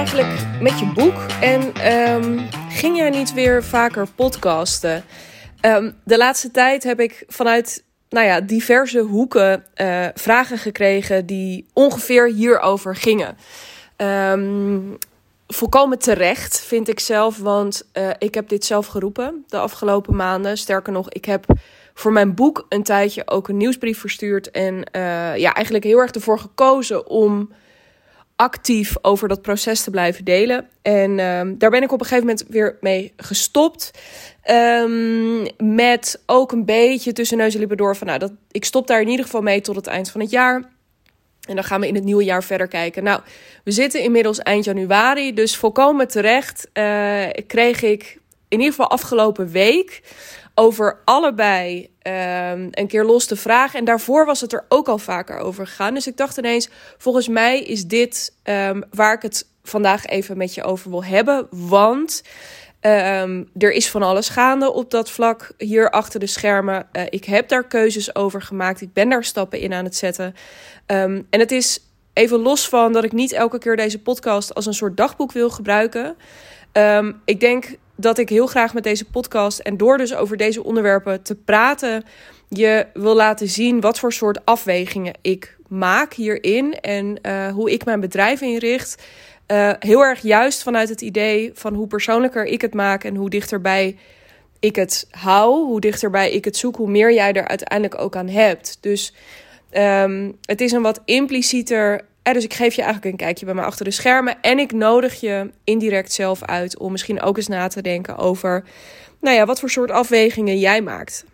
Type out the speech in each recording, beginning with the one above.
eigenlijk met je boek? En ehm, ging jij niet weer vaker podcasten? Ehm, de laatste tijd heb ik vanuit nou ja, diverse hoeken uh, vragen gekregen die ongeveer hierover gingen. Um, volkomen terecht, vind ik zelf, want uh, ik heb dit zelf geroepen de afgelopen maanden. Sterker nog, ik heb voor mijn boek een tijdje ook een nieuwsbrief verstuurd. En uh, ja, eigenlijk heel erg ervoor gekozen om actief over dat proces te blijven delen. En um, daar ben ik op een gegeven moment weer mee gestopt. Um, met ook een beetje tussen neus en lippen door van... nou, dat, ik stop daar in ieder geval mee tot het eind van het jaar... En dan gaan we in het nieuwe jaar verder kijken. Nou, we zitten inmiddels eind januari, dus volkomen terecht uh, kreeg ik in ieder geval afgelopen week over allebei um, een keer los te vragen. En daarvoor was het er ook al vaker over gegaan. Dus ik dacht ineens, volgens mij is dit um, waar ik het vandaag even met je over wil hebben. Want um, er is van alles gaande op dat vlak hier achter de schermen. Uh, ik heb daar keuzes over gemaakt. Ik ben daar stappen in aan het zetten. en het is even los van dat ik niet elke keer deze podcast als een soort dagboek wil gebruiken. ik denk dat ik heel graag met deze podcast en door dus over deze onderwerpen te praten, je wil laten zien wat voor soort afwegingen ik maak hierin en uh, hoe ik mijn bedrijf inricht. Uh, heel erg juist vanuit het idee van hoe persoonlijker ik het maak en hoe dichterbij ik het hou, hoe dichterbij ik het zoek, hoe meer jij er uiteindelijk ook aan hebt. Dus um, het is een wat implicieter dus ik geef je eigenlijk een kijkje bij me achter de schermen. En ik nodig je indirect zelf uit om misschien ook eens na te denken over, nou ja, wat voor soort afwegingen jij maakt.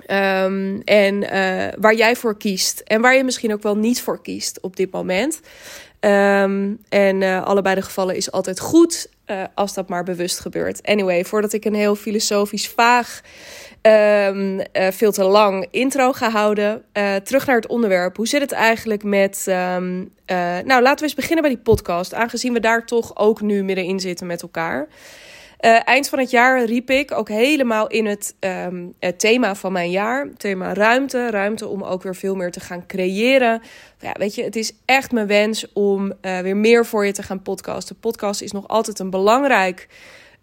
Um, en uh, waar jij voor kiest. En waar je misschien ook wel niet voor kiest op dit moment. Um, en uh, allebei de gevallen is altijd goed. Als dat maar bewust gebeurt. Anyway, voordat ik een heel filosofisch vaag um, uh, veel te lang intro gehouden. Uh, terug naar het onderwerp. Hoe zit het eigenlijk met. Um, uh, nou, laten we eens beginnen bij die podcast. Aangezien we daar toch ook nu middenin zitten met elkaar. eind van het jaar riep ik ook helemaal in het, um, het thema van mijn jaar. Thema ruimte. Ruimte om ook weer veel meer te gaan creëren. Ja, weet je, het is echt mijn wens om weer meer voor je te gaan podcasten. Podcast is nog altijd een belangrijk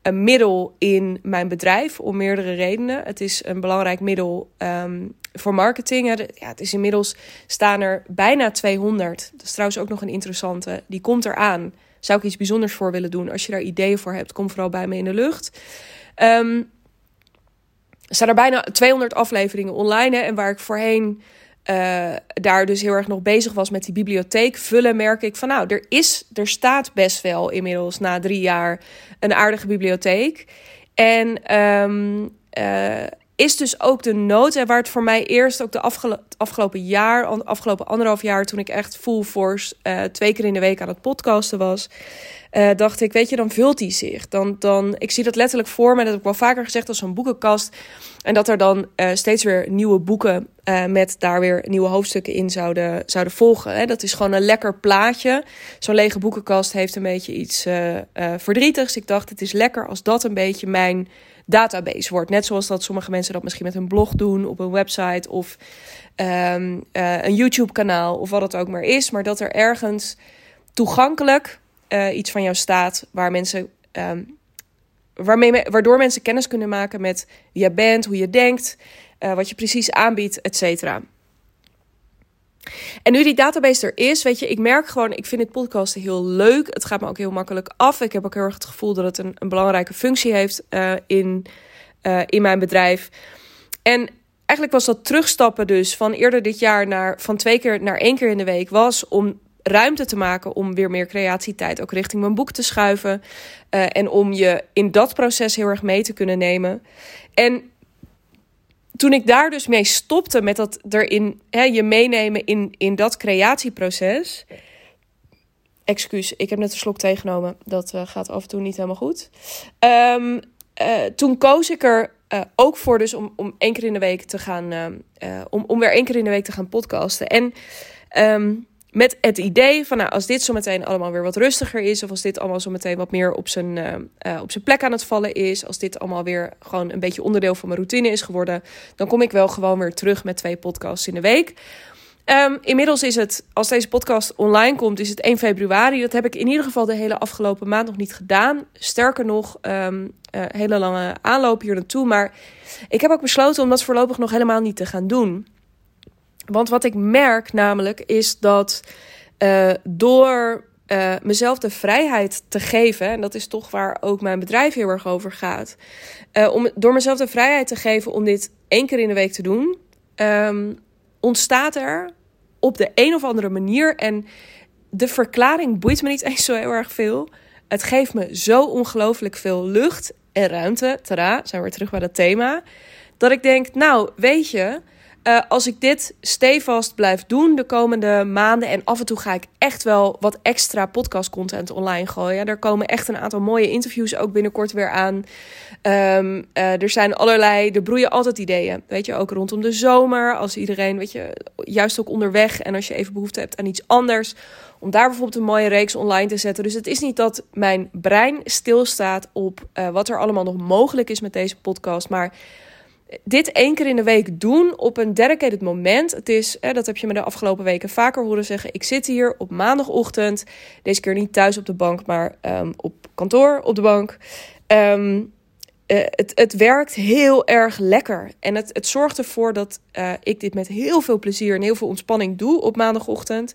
een middel in mijn bedrijf om meerdere redenen. Het is een belangrijk middel um, voor marketing. Ja, het is inmiddels staan er bijna 200. Dat is trouwens ook nog een interessante. Die komt eraan. Zou ik iets bijzonders voor willen doen? Als je daar ideeën voor hebt, kom vooral bij me in de lucht. Um, er staan er bijna 200 afleveringen online. En waar ik voorheen uh, daar dus heel erg nog bezig was met die bibliotheek vullen, merk ik van nou, er is, er staat best wel inmiddels na drie jaar een aardige bibliotheek. En um, uh, is dus ook de nood, en waar het voor mij eerst ook de afgelo afgelopen jaar, afgelopen anderhalf jaar, toen ik echt full force uh, twee keer in de week aan het podcasten was, uh, dacht ik, weet je, dan vult die zich. Dan, dan, ik zie dat letterlijk voor me, dat heb ik wel vaker gezegd, als een boekenkast. En dat er dan uh, steeds weer nieuwe boeken uh, met daar weer nieuwe hoofdstukken in zouden, zouden volgen. Hè. Dat is gewoon een lekker plaatje. Zo'n lege boekenkast heeft een beetje iets verdrietigs. Ik dacht, het is lekker als dat een beetje mijn database wordt. Net zoals dat sommige mensen dat misschien met een blog doen, op een website of um, een YouTube-kanaal of wat het ook maar is. Maar dat er ergens toegankelijk uh, iets van jou staat waar mensen, um, waarmee, waardoor mensen kennis kunnen maken met wie je bent, hoe je denkt, uh, wat je precies aanbiedt, et cetera. En nu die database er is, weet je, ik merk gewoon, ik vind het podcasten heel leuk. Het gaat me ook heel makkelijk af. Ik heb ook heel erg het gevoel dat het een, een belangrijke functie heeft uh, in, in mijn bedrijf. En eigenlijk was dat terugstappen dus van eerder dit jaar naar van twee keer naar één keer in de week was om ruimte te maken om weer meer creatietijd ook richting mijn boek te schuiven. Uh, en om je in dat proces heel erg mee te kunnen nemen. En toen ik daar dus mee stopte met dat erin hè, je meenemen in, in dat creatieproces. Excuus, ik heb net een slok tegenomen. Dat uh, gaat af en toe niet helemaal goed. Um, uh, toen koos ik er ook voor dus om, om één keer in de week te gaan... om, om weer één keer in de week te gaan podcasten. En... Um, met het idee van, nou, als dit zometeen allemaal weer wat rustiger is, of als dit allemaal zometeen wat meer op zijn, uh, uh, op zijn plek aan het vallen is, als dit allemaal weer gewoon een beetje onderdeel van mijn routine is geworden, dan kom ik wel gewoon weer terug met twee podcasts in de week. Ehm, inmiddels is het, als deze podcast online komt, is het 1 februari. Dat heb ik in ieder geval de hele afgelopen maand nog niet gedaan. Sterker nog, um, hele lange aanloop hier naartoe. Maar ik heb ook besloten om dat voorlopig nog helemaal niet te gaan doen. Want wat ik merk namelijk is dat uh, door uh, mezelf de vrijheid te geven, en dat is toch waar ook mijn bedrijf heel erg over gaat, uh, om, door mezelf de vrijheid te geven om dit één keer in de week te doen, um, ontstaat er op de een of andere manier, en de verklaring boeit me niet eens zo heel erg veel, het geeft me zo ongelooflijk veel lucht en ruimte, tada, zijn we weer terug bij dat thema, dat ik denk, nou, weet je, uh, als ik dit stevast blijf doen de komende maanden. En af en toe ga ik echt wel wat extra podcast content online gooien. Er komen echt een aantal mooie interviews ook binnenkort weer aan. Um, uh, er zijn allerlei, er broeien altijd ideeën. Weet je, ook rondom de zomer. Als iedereen, weet je, juist ook onderweg. En als je even behoefte hebt aan iets anders. Om daar bijvoorbeeld een mooie reeks online te zetten. Dus het is niet dat mijn brein stilstaat op uh, wat er allemaal nog mogelijk is met deze podcast. Maar dit één keer in de week doen op een dedicated moment. Het is, dat heb je me de afgelopen weken vaker horen zeggen. Ik zit hier op maandagochtend. Deze keer niet thuis op de bank, maar um, op kantoor op de bank. Um, uh, het, het werkt heel erg lekker. En het, het zorgt ervoor dat uh, ik dit met heel veel plezier en heel veel ontspanning doe op maandagochtend.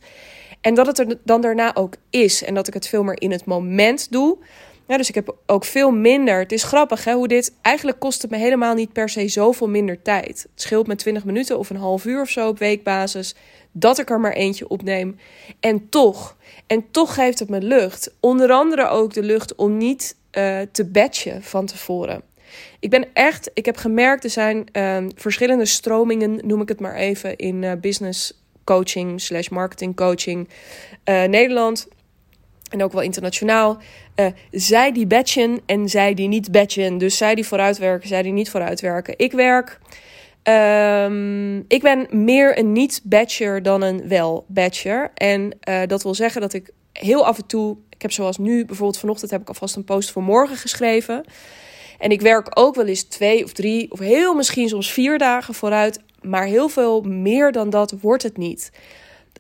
En dat het er dan daarna ook is. En dat ik het veel meer in het moment doe. Ja, dus ik heb ook veel minder. Het is grappig hè, hoe dit. Eigenlijk kost het me helemaal niet per se zoveel minder tijd. Het scheelt me 20 minuten of een half uur of zo op weekbasis. Dat ik er maar eentje opneem. En toch. En toch geeft het me lucht. Onder andere ook de lucht om niet uh, te batchen van tevoren. Ik ben echt. Ik heb gemerkt, er zijn uh, verschillende stromingen, noem ik het maar even, in uh, business coaching slash marketing coaching uh, Nederland en ook wel internationaal. Uh, zij die batchen en zij die niet batchen. Dus zij die vooruitwerken, zij die niet vooruitwerken. Ik werk. Um, ik ben meer een niet-batcher dan een wel-batcher. En uh, dat wil zeggen dat ik heel af en toe. Ik heb zoals nu bijvoorbeeld vanochtend heb ik alvast een post voor morgen geschreven. En ik werk ook wel eens twee of drie of heel misschien soms vier dagen vooruit. Maar heel veel meer dan dat wordt het niet.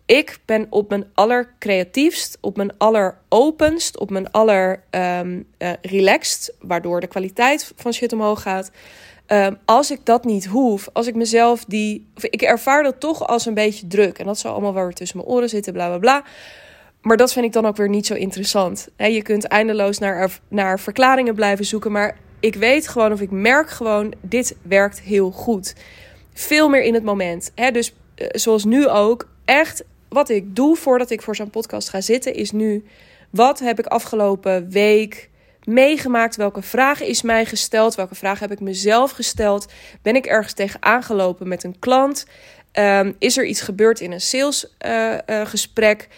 Ik ben op mijn allercreatiefst, op mijn alleropenst, op mijn aller um, uh, relaxed, waardoor de kwaliteit van shit omhoog gaat. Um, als ik dat niet hoef, als ik mezelf die. Of ik ervaar dat toch als een beetje druk. En dat zal allemaal wel weer tussen mijn oren zitten, bla bla bla. Maar dat vind ik dan ook weer niet zo interessant. Je kunt eindeloos naar, naar verklaringen blijven zoeken. Maar ik weet gewoon of ik merk gewoon, dit werkt heel goed. Veel meer in het moment. Dus uh, zoals nu ook, echt wat ik doe voordat ik voor zo'n podcast ga zitten, is nu: wat heb ik afgelopen week meegemaakt? Welke vragen is mij gesteld? Welke vragen heb ik mezelf gesteld? Ben ik ergens tegen aangelopen met een klant? Um, is er iets gebeurd in een salesgesprek?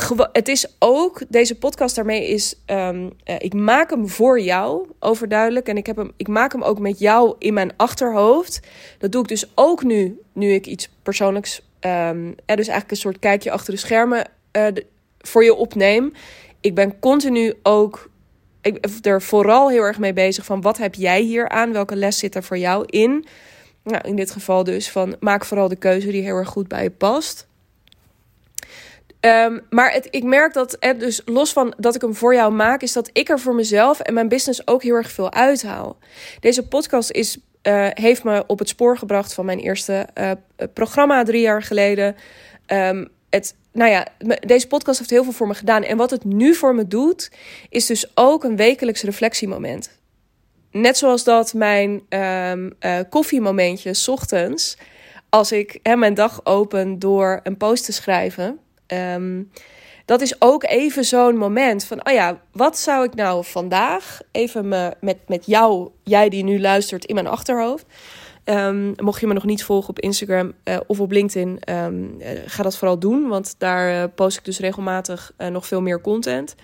Uh, uh, het is ook, deze podcast daarmee is, um, uh, ik maak hem voor jou, overduidelijk. En ik, heb hem, ik maak hem ook met jou in mijn achterhoofd. Dat doe ik dus ook nu, nu ik iets persoonlijks um, er dus eigenlijk een soort kijkje achter de schermen de, voor je opneem. Ik ben continu ook ik, er vooral heel erg mee bezig van wat heb jij hier aan? Welke les zit er voor jou in? Nou, in dit geval dus van maak vooral de keuze die heel erg goed bij je past. Um, maar het, ik merk dat, het dus los van dat ik hem voor jou maak, is dat ik er voor mezelf en mijn business ook heel erg veel uithaal. Deze podcast is uh, heeft me op het spoor gebracht van mijn eerste uh, programma drie jaar geleden. Um, het, nou ja, deze podcast heeft heel veel voor me gedaan. En wat het nu voor me doet, is dus ook een wekelijks reflectiemoment. Net zoals dat mijn um, uh, koffiemomentje s ochtends, als ik hè, mijn dag open door een post te schrijven. Um, dat is ook even zo'n moment van, oh ja, wat zou ik nou vandaag even me, met, met jou, jij die nu luistert, in mijn achterhoofd. Um, mocht je me nog niet volgen op Instagram uh, of op LinkedIn, um, uh, ga dat vooral doen, want daar uh, post ik dus regelmatig nog veel meer content.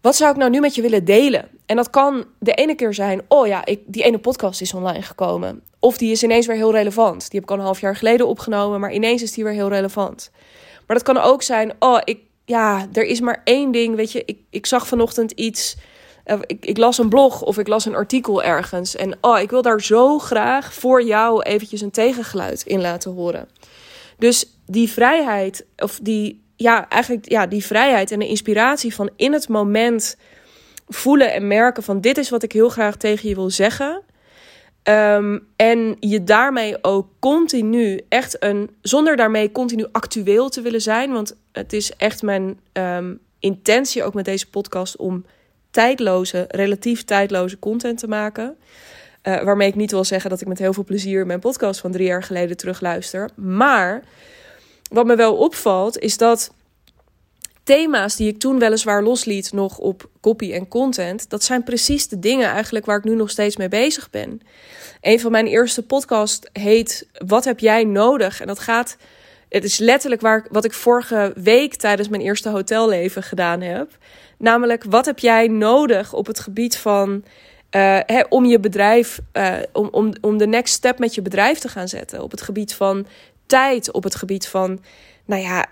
Wat zou ik nou nu met je willen delen? En dat kan de ene keer zijn, oh ja, die ene podcast is online gekomen. Of die is ineens weer heel relevant. Die heb ik al een half jaar geleden opgenomen, maar ineens is die weer heel relevant. Maar dat kan ook zijn, oh, ik, ja, er is maar één ding, weet je, ik, ik zag vanochtend iets, uh, ik, ik las een blog of ik las een artikel ergens en oh, ik wil daar zo graag voor jou eventjes een tegengeluid in laten horen. Dus die vrijheid, of die, ja, eigenlijk, ja, die vrijheid en de inspiratie van in het moment voelen en merken van dit is wat ik heel graag tegen je wil zeggen. Ehm, en je daarmee ook continu echt een, zonder daarmee continu actueel te willen zijn. Want het is echt mijn um, intentie ook met deze podcast om tijdloze, relatief tijdloze content te maken. Uh, waarmee ik niet wil zeggen dat ik met heel veel plezier mijn podcast van drie jaar geleden terugluister. Maar wat me wel opvalt is dat thema's die ik toen weliswaar losliet nog op copy en content, dat zijn precies de dingen eigenlijk waar ik nu nog steeds mee bezig ben. Een van mijn eerste podcasts heet Wat heb jij nodig? En dat gaat, het is letterlijk waar, wat ik vorige week tijdens mijn eerste hotelleven gedaan heb. Namelijk, wat heb jij nodig op het gebied van uh, om je bedrijf, uh, om, om, om de next step met je bedrijf te gaan zetten. Op het gebied van tijd, op het gebied van nou ja,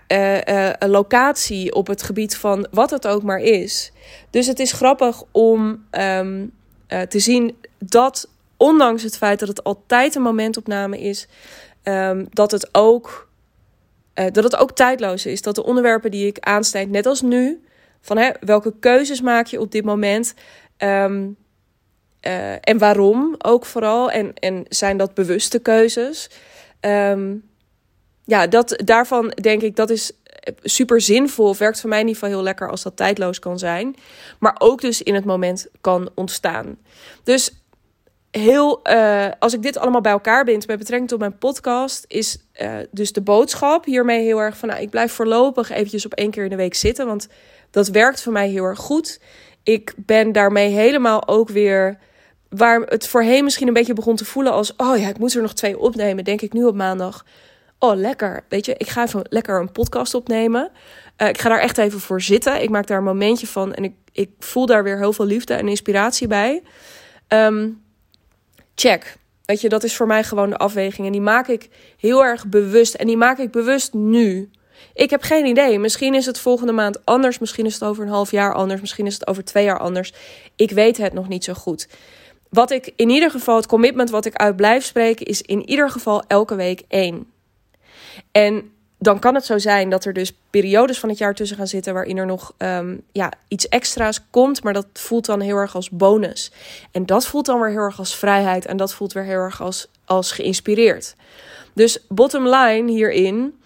uh, locatie, op het gebied van wat het ook maar is. Dus het is grappig om um, uh, te zien dat, ondanks het feit dat het altijd een momentopname is, um, dat het ook. dat het ook tijdloos is. Dat de onderwerpen die ik aansnijd, net als nu, van hè, welke keuzes maak je op dit moment? Um, en waarom ook vooral? En, en zijn dat bewuste keuzes? Um, ja, dat, daarvan denk ik dat is super zinvol. Of werkt voor mij in ieder geval heel lekker als dat tijdloos kan zijn. Maar ook dus in het moment kan ontstaan. Dus heel, uh, als ik dit allemaal bij elkaar bind met betrekking tot mijn podcast, is uh, dus de boodschap hiermee heel erg van, nou, ik blijf voorlopig eventjes op één keer in de week zitten, want dat werkt voor mij heel erg goed. Ik ben daarmee helemaal ook weer, waar het voorheen misschien een beetje begon te voelen als, oh ja, ik moet er nog twee opnemen, denk ik nu op maandag oh lekker, weet je, ik ga even lekker een podcast opnemen. Uh, ik ga daar echt even voor zitten. Ik maak daar een momentje van en ik, ik voel daar weer heel veel liefde en inspiratie bij. Um, check. Weet je, dat is voor mij gewoon de afweging. En die maak ik heel erg bewust. En die maak ik bewust nu. Ik heb geen idee. Misschien is het volgende maand anders. Misschien is het over een half jaar anders. Misschien is het over twee jaar anders. Ik weet het nog niet zo goed. Wat ik in ieder geval, het commitment wat ik uit blijf spreken, is in ieder geval elke week één. En dan kan het zo zijn dat er dus periodes van het jaar tussen gaan zitten waarin er nog um, ja, iets extra's komt, maar dat voelt dan heel erg als bonus. En dat voelt dan weer heel erg als vrijheid en dat voelt weer heel erg als, als geïnspireerd. Dus bottom line hierin,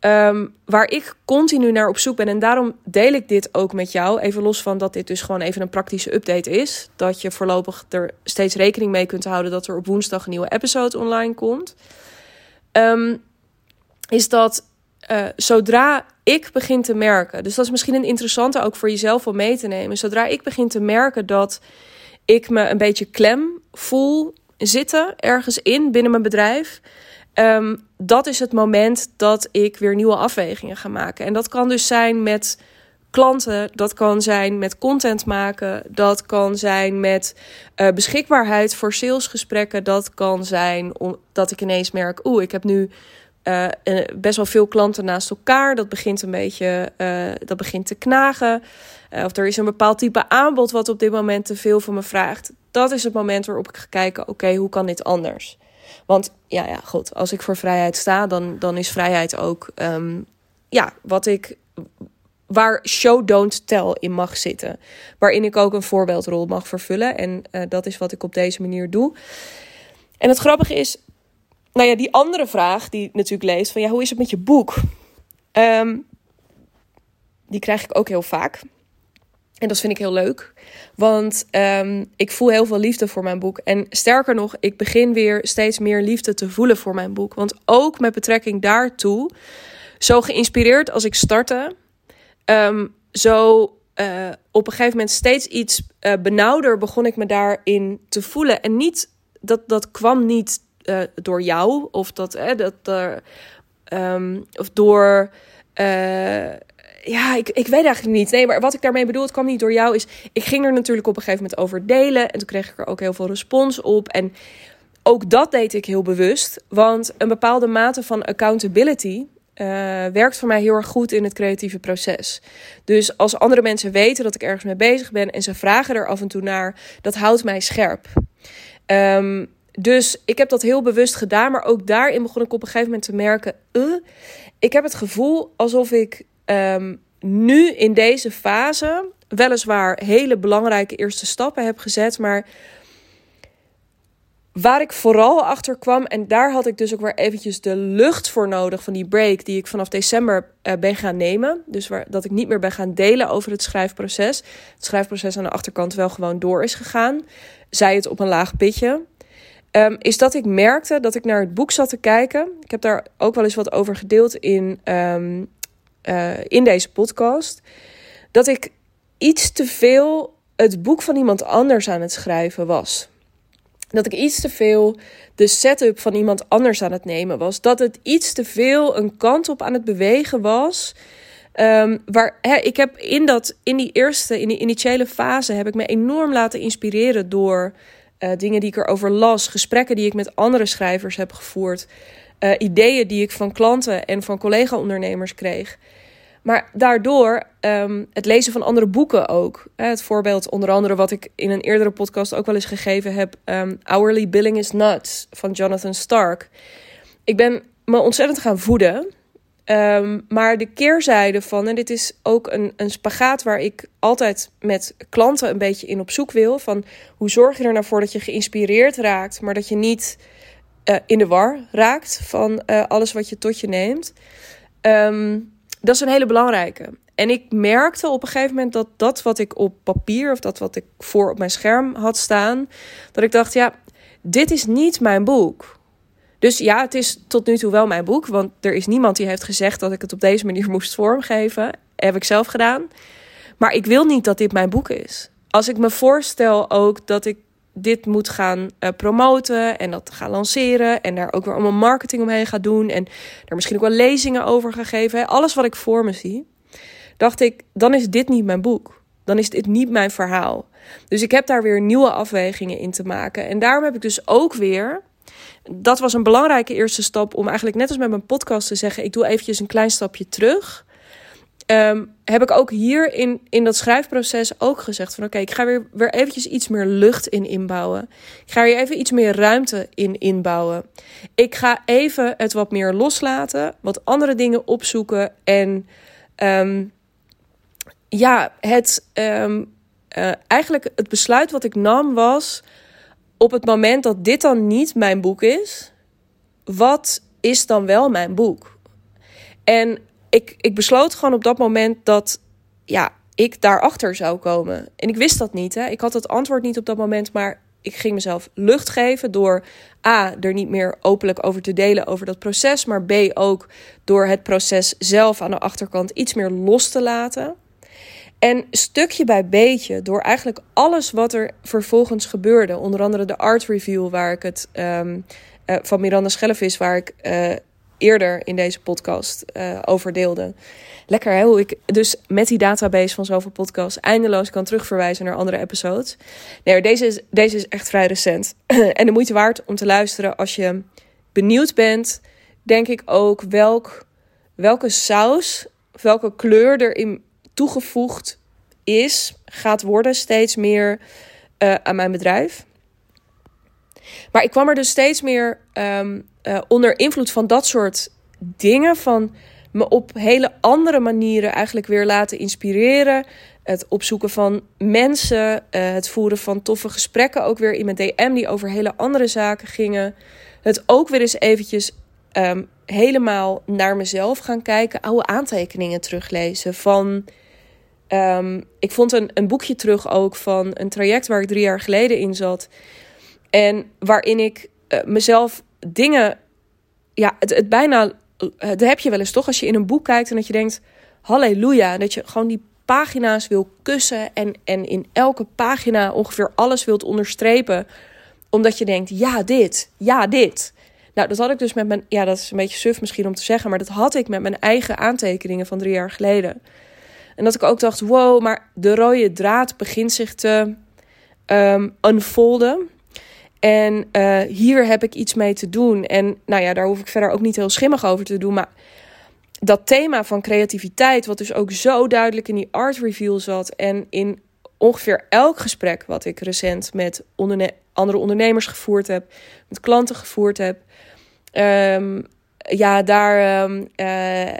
um, waar ik continu naar op zoek ben, en daarom deel ik dit ook met jou, even los van dat dit dus gewoon even een praktische update is, dat je voorlopig er steeds rekening mee kunt houden dat er op woensdag een nieuwe episode online komt. Um, is dat uh, zodra ik begin te merken, dus dat is misschien een interessante ook voor jezelf om mee te nemen. Zodra ik begin te merken dat ik me een beetje klem voel zitten ergens in binnen mijn bedrijf. Um, dat is het moment dat ik weer nieuwe afwegingen ga maken. En dat kan dus zijn met klanten, dat kan zijn met content maken, dat kan zijn met uh, beschikbaarheid voor salesgesprekken, dat kan zijn omdat ik ineens merk, oeh, ik heb nu uh, best wel veel klanten naast elkaar. Dat begint een beetje uh, dat begint te knagen. Of er is een bepaald type aanbod wat op dit moment te veel van me vraagt. Dat is het moment waarop ik ga kijken: oké, hoe kan dit anders? Want ja, ja, goed, als ik voor vrijheid sta, dan, dan is vrijheid ook um, ja, wat ik. Waar show don't tell in mag zitten. Waarin ik ook een voorbeeldrol mag vervullen. En dat is wat ik op deze manier doe. En het grappige is, nou ja, die andere vraag die natuurlijk leest: van ja, hoe is het met je boek? Um, die krijg ik ook heel vaak. En dat vind ik heel leuk. Want um, ik voel heel veel liefde voor mijn boek. En sterker nog, ik begin weer steeds meer liefde te voelen voor mijn boek. Want ook met betrekking daartoe, zo geïnspireerd als ik startte, um, zo uh, op een gegeven moment steeds iets uh, benauwder begon ik me daarin te voelen. En niet, dat, dat kwam niet uh, door jou of dat, dat er, um, of door. Uh, ja, ik, ik weet eigenlijk niet. Nee, maar wat ik daarmee bedoel, het kwam niet door jou, is. Ik ging er natuurlijk op een gegeven moment over delen. En toen kreeg ik er ook heel veel respons op. En ook dat deed ik heel bewust. Want een bepaalde mate van accountability. Werkt voor mij heel erg goed in het creatieve proces. Dus als andere mensen weten dat ik ergens mee bezig ben en ze vragen er af en toe naar, dat houdt mij scherp. Um, dus ik heb dat heel bewust gedaan. Maar ook daarin begon ik op een gegeven moment te merken. Uh, ik heb het gevoel alsof ik um, nu in deze fase weliswaar hele belangrijke eerste stappen heb gezet. Maar waar ik vooral achter kwam, en daar had ik dus ook weer eventjes de lucht voor nodig van die break die ik vanaf december uh, ben gaan nemen. Dus waar, dat ik niet meer ben gaan delen over het schrijfproces. Het schrijfproces aan de achterkant wel gewoon door is gegaan. Zij het op een laag pitje. Um, is dat ik merkte dat ik naar het boek zat te kijken. Ik heb daar ook wel eens wat over gedeeld in, um, uh, in deze podcast. Dat ik iets te veel het boek van iemand anders aan het schrijven was. Dat ik iets te veel de setup van iemand anders aan het nemen was. Dat het iets te veel een kant op aan het bewegen was. Um, waar, ik heb in, dat, in die eerste, in die initiële fase, heb ik me enorm laten inspireren door uh, dingen die ik erover las, gesprekken die ik met andere schrijvers heb gevoerd, uh, ideeën die ik van klanten en van collega-ondernemers kreeg. Maar daardoor um, het lezen van andere boeken ook. Het voorbeeld onder andere wat ik in een eerdere podcast ook wel eens gegeven heb. Um, Hourly Billing is Nuts van Jonathan Stark. Ik ben me ontzettend gaan voeden. Um, maar de keerzijde van, en dit is ook een, een spagaat waar ik altijd met klanten een beetje in op zoek wil. Van hoe zorg je er nou voor dat je geïnspireerd raakt, maar dat je niet uh, in de war raakt van uh, alles wat je tot je neemt. Um, dat is een hele belangrijke. En ik merkte op een gegeven moment dat dat wat ik op papier of dat wat ik voor op mijn scherm had staan, dat ik dacht, ja, dit is niet mijn boek. Dus ja, het is tot nu toe wel mijn boek, want er is niemand die heeft gezegd dat ik het op deze manier moest vormgeven. Heb ik zelf gedaan. Maar ik wil niet dat dit mijn boek is. Als ik me voorstel ook dat ik dit moet gaan uh, promoten en dat gaan lanceren en daar ook weer allemaal marketing omheen ga doen en daar misschien ook wel lezingen over ga geven. Alles wat ik voor me zie, dacht ik, dan is dit niet mijn boek. Dan is dit niet mijn verhaal. Dus ik heb daar weer nieuwe afwegingen in te maken. En daarom heb ik dus ook weer. Dat was een belangrijke eerste stap om eigenlijk net als met mijn podcast te zeggen: ik doe eventjes een klein stapje terug. Um, heb ik ook hier in, in dat schrijfproces ook gezegd van oké, ik ga weer, weer eventjes iets meer lucht in inbouwen. Ik ga hier even iets meer ruimte in inbouwen. Ik ga even het wat meer loslaten, wat andere dingen opzoeken en um, ja, het um, uh, eigenlijk het besluit wat ik nam was op het moment dat dit dan niet mijn boek is, wat is dan wel mijn boek? En ik, ik besloot gewoon op dat moment dat ja, ik daarachter zou komen. En ik wist dat niet. Hè. Ik had het antwoord niet op dat moment, maar ik ging mezelf lucht geven door A, er niet meer openlijk over te delen over dat proces, maar B, ook door het proces zelf aan de achterkant iets meer los te laten. En stukje bij beetje, door eigenlijk alles wat er vervolgens gebeurde, onder andere de art review waar ik het um, uh, van Miranda Schellevis, waar ik uh, eerder in deze podcast uh, over deelde. Lekker hè, hoe ik dus met die database van zoveel podcasts eindeloos kan terugverwijzen naar andere episodes. Nee, deze is, deze is echt vrij recent. en de moeite waard om te luisteren als je benieuwd bent, denk ik ook welk, welke saus, welke kleur erin toegevoegd is, gaat worden steeds meer uh, aan mijn bedrijf. Maar ik kwam er dus steeds meer um, uh, onder invloed van dat soort dingen, van me op hele andere manieren eigenlijk weer laten inspireren. Het opzoeken van mensen, uh, het voeren van toffe gesprekken, ook weer in mijn DM die over hele andere zaken gingen. Het ook weer eens eventjes um, helemaal naar mezelf gaan kijken, oude aantekeningen teruglezen van. Um, ik vond een, een boekje terug ook van een traject waar ik drie jaar geleden in zat. En waarin ik uh, mezelf dingen. Ja, het, het bijna. Dat heb je wel eens toch? Als je in een boek kijkt en dat je denkt: Halleluja. Dat je gewoon die pagina's wil kussen. En, en in elke pagina ongeveer alles wilt onderstrepen. Omdat je denkt: ja, dit. Ja, dit. Nou, dat had ik dus met mijn. Ja, dat is een beetje suf misschien om te zeggen. Maar dat had ik met mijn eigen aantekeningen van drie jaar geleden. En dat ik ook dacht: wow, maar de rode draad begint zich te um, unfolden. En uh, hier heb ik iets mee te doen. En nou ja, daar hoef ik verder ook niet heel schimmig over te doen. Maar dat thema van creativiteit, wat dus ook zo duidelijk in die art review zat. En in ongeveer elk gesprek wat ik recent met andere ondernemers gevoerd heb, met klanten gevoerd heb. Ehm, ja, daar, um,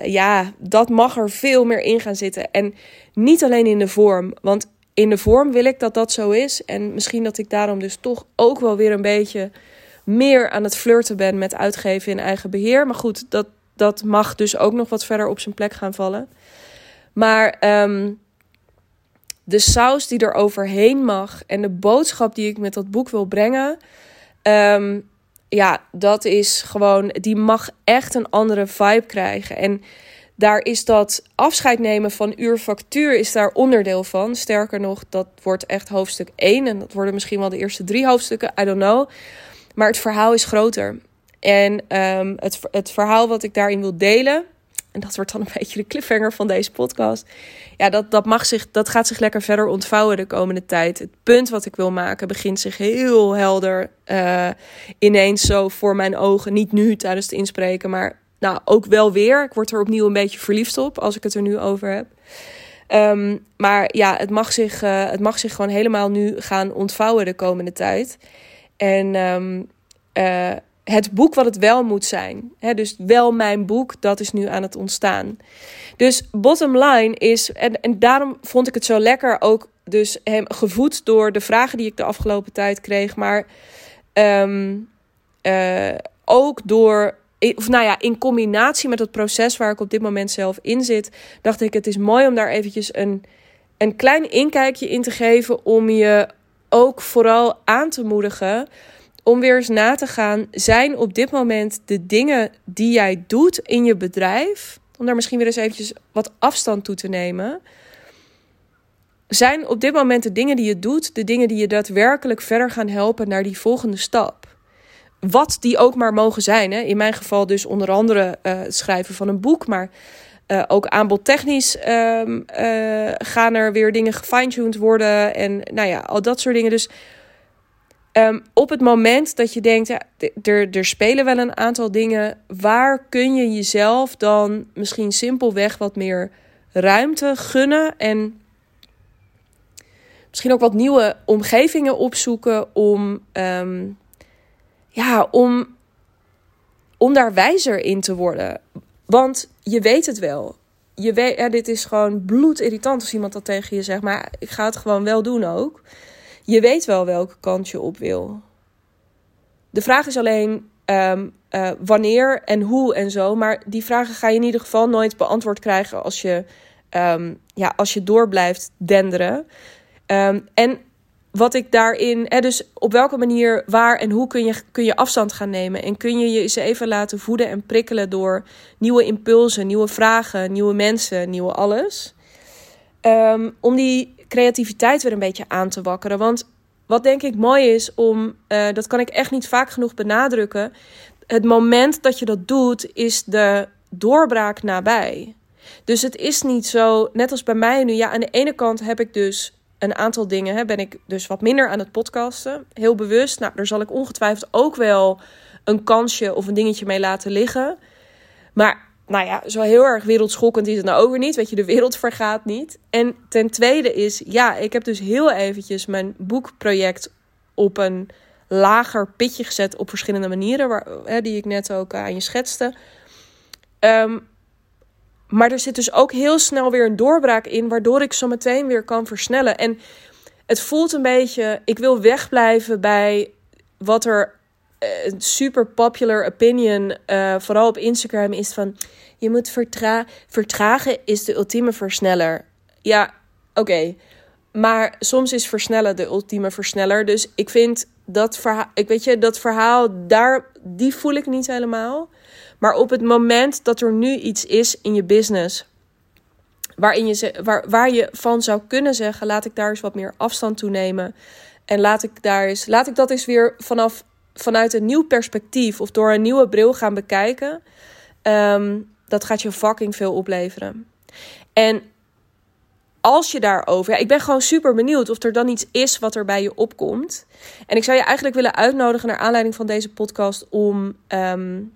ja, dat mag er veel meer in gaan zitten. En niet alleen in de vorm, want in de vorm wil ik dat dat zo is. En misschien dat ik daarom dus toch ook wel weer een beetje meer aan het flirten ben met uitgeven in eigen beheer. Maar goed, dat, dat mag dus ook nog wat verder op zijn plek gaan vallen. Maar um, de saus die er overheen mag en de boodschap die ik met dat boek wil brengen. Um, ja, dat is gewoon, die mag echt een andere vibe krijgen. En daar is dat afscheid nemen van uurfactuur is daar onderdeel van. Sterker nog, dat wordt echt hoofdstuk 1 en dat worden misschien wel de eerste drie hoofdstukken, I don't know. Maar het verhaal is groter. En um, het, het verhaal wat ik daarin wil delen, en dat wordt dan een beetje de cliffhanger van deze podcast. Ja, dat, dat, mag zich, dat gaat zich lekker verder ontvouwen de komende tijd. Het punt wat ik wil maken begint zich heel helder uh, ineens zo voor mijn ogen. Niet nu tijdens het inspreken, maar nou, ook wel weer. Ik word er opnieuw een beetje verliefd op als ik het er nu over heb. Um, maar ja, het mag, zich, uh, het mag zich gewoon helemaal nu gaan ontvouwen de komende tijd. En um, uh, het boek wat het wel moet zijn. Hè, dus wel mijn boek, dat is nu aan het ontstaan. Dus bottom line is, en, en daarom vond ik het zo lekker ook, dus hem gevoed door de vragen die ik de afgelopen tijd kreeg, maar um, uh, ook door, of nou ja, in combinatie met het proces waar ik op dit moment zelf in zit, dacht ik, het is mooi om daar eventjes een, een klein inkijkje in te geven om je ook vooral aan te moedigen om weer eens na te gaan, zijn op dit moment de dingen die jij doet in je bedrijf, om daar misschien weer eens eventjes wat afstand toe te nemen, zijn op dit moment de dingen die je doet, de dingen die je daadwerkelijk verder gaan helpen naar die volgende stap. Wat die ook maar mogen zijn. Hè? In mijn geval dus onder andere uh, het schrijven van een boek, maar uh, ook aanbodtechnisch um, uh, gaan er weer dingen gefine-tuned worden en nou ja, al dat soort dingen. Dus Um, op het moment dat je denkt, ja, er, spelen wel een aantal dingen, waar kun je jezelf dan misschien simpelweg wat meer ruimte gunnen en misschien ook wat nieuwe omgevingen opzoeken om, um, ja, om, om daar wijzer in te worden. Want je weet het wel. Je weet, ja, dit is gewoon bloedirritant als iemand dat tegen je zegt, maar ik ga het gewoon wel doen ook. Je weet wel welke kant je op wil. De vraag is alleen um, uh, wanneer en hoe en zo. Maar die vragen ga je in ieder geval nooit beantwoord krijgen als je, um, ja, als je door blijft denderen. Um, en wat ik daarin, hè, dus op welke manier, waar en hoe kun je, kun je afstand gaan nemen? En kun je je eens even laten voeden en prikkelen door nieuwe impulsen, nieuwe vragen, nieuwe mensen, nieuwe alles. Om die creativiteit weer een beetje aan te wakkeren. Want wat denk ik mooi is om, uh, dat kan ik echt niet vaak genoeg benadrukken. Het moment dat je dat doet, is de doorbraak nabij. Dus het is niet zo, net als bij mij nu. Ja, aan de ene kant heb ik dus een aantal dingen. Hè, ben ik dus wat minder aan het podcasten. Heel bewust. Nou, daar zal ik ongetwijfeld ook wel een kansje of een dingetje mee laten liggen. Maar nou ja, zo heel erg wereldschokkend is het nou ook weer niet. Weet je, de wereld vergaat niet. En ten tweede is, ja, ik heb dus heel eventjes mijn boekproject op een lager pitje gezet op verschillende manieren, waar, hè, die ik net ook aan je schetste. Um, maar er zit dus ook heel snel weer een doorbraak in, waardoor ik zo meteen weer kan versnellen. En het voelt een beetje, ik wil wegblijven bij wat er een eh, super popular opinion, uh, vooral op Instagram, is van je moet vertra vertragen is de ultieme versneller. Ja, oké. Maar soms is versnellen de ultieme versneller. Dus ik vind dat verhaal, ik weet je, dat verhaal daar, die voel ik niet helemaal. Maar op het moment dat er nu iets is in je business. Waarin je, waar, waar je van zou kunnen zeggen: laat ik daar eens wat meer afstand toe nemen. En laat ik, daar eens, laat ik dat eens weer vanaf vanuit een nieuw perspectief of door een nieuwe bril gaan bekijken, um, dat gaat je fucking veel opleveren. En als je daarover, ja, ik ben gewoon super benieuwd of er dan iets is wat er bij je opkomt. En ik zou je eigenlijk willen uitnodigen naar aanleiding van deze podcast om um,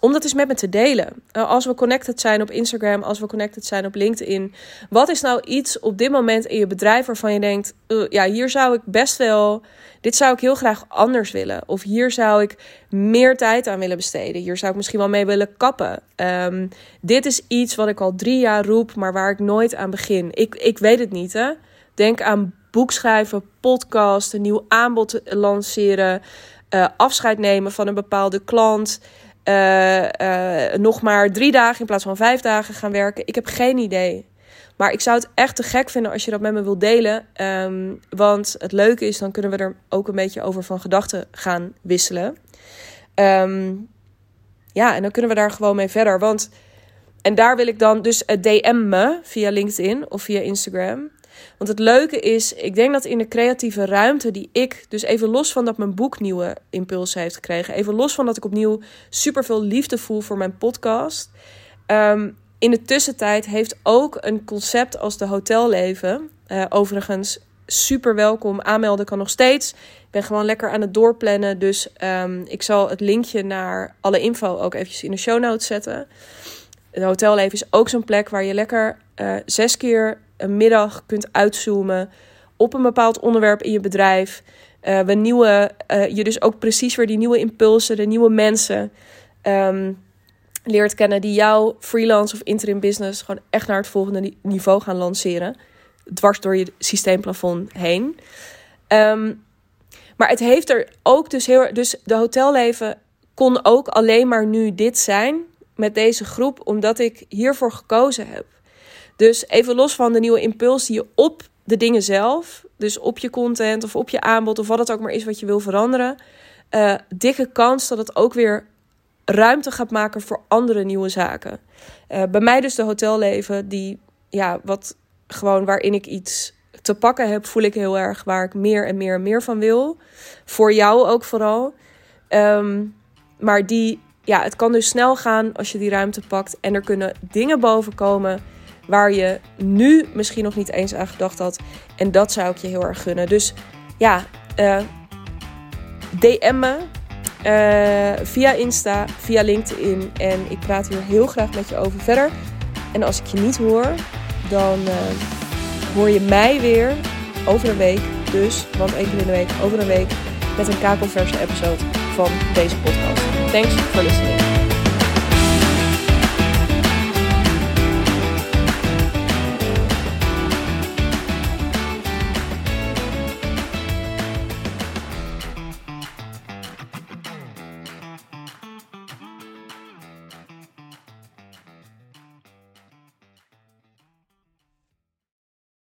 om dat eens met me te delen. Uh, als we connected zijn op Instagram, als we connected zijn op LinkedIn. Wat is nou iets op dit moment in je bedrijf waarvan je denkt: uh, ja, hier zou ik best wel. Dit zou ik heel graag anders willen. Of hier zou ik meer tijd aan willen besteden. Hier zou ik misschien wel mee willen kappen. Um, dit is iets wat ik al drie jaar roep, maar waar ik nooit aan begin. Ik, ik weet het niet, hè? Denk aan boekschrijven, podcast, een nieuw aanbod lanceren, uh, afscheid nemen van een bepaalde klant. Uh, nog maar drie dagen in plaats van vijf dagen gaan werken. Ik heb geen idee. Maar ik zou het echt te gek vinden als je dat met me wilt delen. Um, want het leuke is, dan kunnen we er ook een beetje over van gedachten gaan wisselen. Um, ja, en dan kunnen we daar gewoon mee verder. Want, en daar wil ik dan dus DM me via LinkedIn of via Instagram. Want het leuke is, ik denk dat in de creatieve ruimte die ik, dus even los van dat mijn boek nieuwe impulsen heeft gekregen, even los van dat ik opnieuw super veel liefde voel voor mijn podcast. Um, in de tussentijd heeft ook een concept als de hotelleven, uh, overigens super welkom. Aanmelden kan nog steeds. Ik ben gewoon lekker aan het doorplannen. Dus um, ik zal het linkje naar alle info ook eventjes in de show notes zetten. Het hotelleven is ook zo'n plek waar je lekker uh, zes keer een middag kunt uitzoomen op een bepaald onderwerp in je bedrijf. Uh, we nieuwe, uh, je dus ook precies weer die nieuwe impulsen, de nieuwe mensen um, leert kennen die jouw freelance of interim business gewoon echt naar het volgende niveau gaan lanceren. Dwars door je systeemplafond heen. Um, maar het heeft er ook dus heel Dus de hotelleven kon ook alleen maar nu dit zijn met deze groep, omdat ik hiervoor gekozen heb. Dus even los van de nieuwe impuls die je op de dingen zelf, dus op je content of op je aanbod of wat het ook maar is wat je wil veranderen, uh, dikke kans dat het ook weer ruimte gaat maken voor andere nieuwe zaken. Uh, bij mij dus de hotelleven, die ja, wat gewoon waarin ik iets te pakken heb, voel ik heel erg waar ik meer en meer en meer van wil. Voor jou ook vooral. Um, maar die, ja, het kan dus snel gaan als je die ruimte pakt en er kunnen dingen boven komen waar je nu misschien nog niet eens aan gedacht had. En dat zou ik je heel erg gunnen. Dus ja, uh, DM me uh, via Insta, via LinkedIn. En ik praat hier heel graag met je over verder. En als ik je niet hoor, dan uh, hoor je mij weer over een week. Dus, want één keer in de week, over een week. Met een kakelverse episode van deze podcast. Thanks for listening.